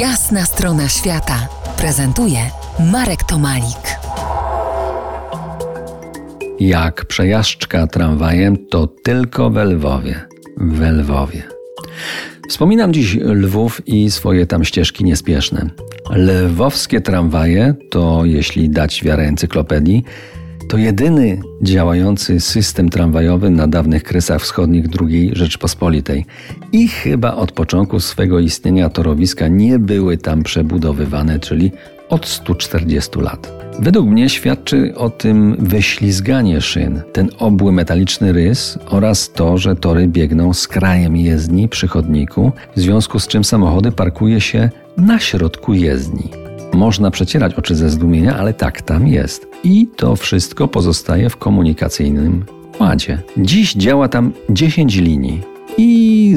Jasna strona świata prezentuje Marek Tomalik. Jak przejażdżka tramwajem, to tylko w Lwowie. W Lwowie. Wspominam dziś Lwów i swoje tam ścieżki niespieszne. Lwowskie tramwaje to, jeśli dać wiarę encyklopedii, to jedyny działający system tramwajowy na dawnych kresach wschodnich II Rzeczpospolitej. I chyba od początku swego istnienia torowiska nie były tam przebudowywane, czyli od 140 lat. Według mnie świadczy o tym wyślizganie szyn, ten obły metaliczny rys oraz to, że tory biegną z krajem jezdni przy chodniku, w związku z czym samochody parkuje się na środku jezdni. Można przecierać oczy ze zdumienia, ale tak tam jest. I to wszystko pozostaje w komunikacyjnym ładzie. Dziś działa tam 10 linii.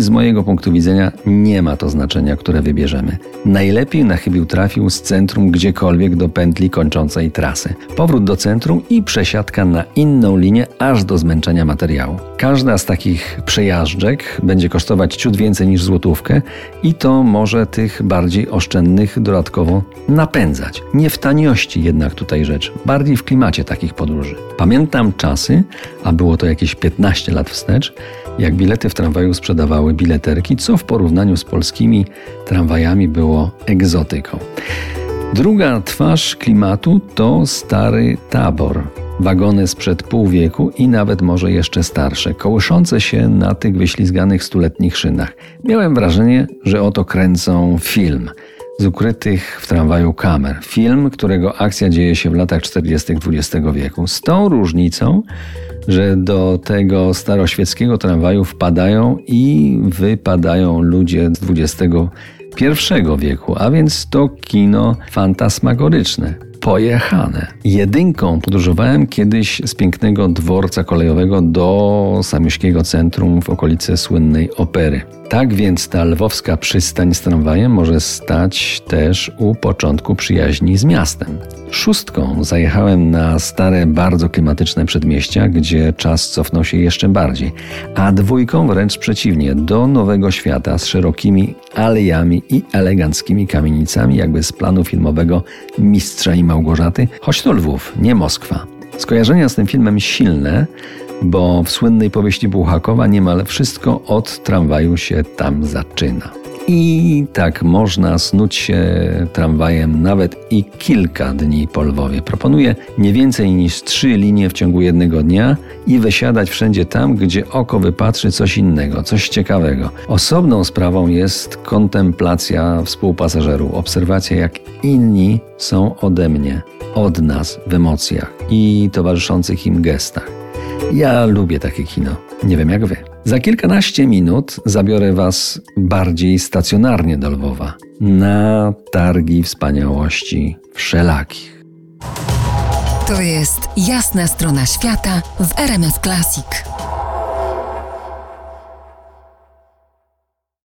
Z mojego punktu widzenia nie ma to znaczenia, które wybierzemy. Najlepiej na chybił trafił z centrum gdziekolwiek do pętli kończącej trasy. Powrót do centrum i przesiadka na inną linię aż do zmęczenia materiału. Każda z takich przejażdżek będzie kosztować ciut więcej niż złotówkę i to może tych bardziej oszczędnych dodatkowo napędzać. Nie w taniości jednak tutaj rzecz, bardziej w klimacie takich podróży. Pamiętam czasy, a było to jakieś 15 lat wstecz, jak bilety w tramwaju sprzedawały bileterki, co w porównaniu z polskimi tramwajami było egzotyką. Druga twarz klimatu to stary tabor. Wagony sprzed pół wieku i nawet może jeszcze starsze, kołyszące się na tych wyślizganych stuletnich szynach. Miałem wrażenie, że oto kręcą film z ukrytych w tramwaju kamer. Film, którego akcja dzieje się w latach 40. XX wieku. Z tą różnicą, że do tego staroświeckiego tramwaju wpadają i wypadają ludzie z XXI wieku, a więc to kino fantasmagoryczne pojechane. Jedynką podróżowałem kiedyś z pięknego dworca kolejowego do samiuszkiego centrum w okolicy słynnej opery. Tak więc ta lwowska przystań z tramwajem może stać też u początku przyjaźni z miastem. Szóstką zajechałem na stare, bardzo klimatyczne przedmieścia, gdzie czas cofnął się jeszcze bardziej, a dwójką wręcz przeciwnie, do nowego świata z szerokimi alejami i eleganckimi kamienicami, jakby z planu filmowego Mistrza i Małgorzaty, choć to Lwów, nie Moskwa. Skojarzenia z tym filmem silne, bo w słynnej powieści Buchakowa niemal wszystko od tramwaju się tam zaczyna. I tak można snuć się tramwajem nawet i kilka dni po Lwowie. Proponuję nie więcej niż trzy linie w ciągu jednego dnia i wysiadać wszędzie tam, gdzie oko wypatrzy coś innego, coś ciekawego. Osobną sprawą jest kontemplacja współpasażerów, obserwacja jak inni są ode mnie, od nas w emocjach i towarzyszących im gestach. Ja lubię takie kino. Nie wiem jak wy. Za kilkanaście minut zabiorę was bardziej stacjonarnie do Lwowa. Na targi wspaniałości wszelakich. To jest jasna strona świata w RMS Classic.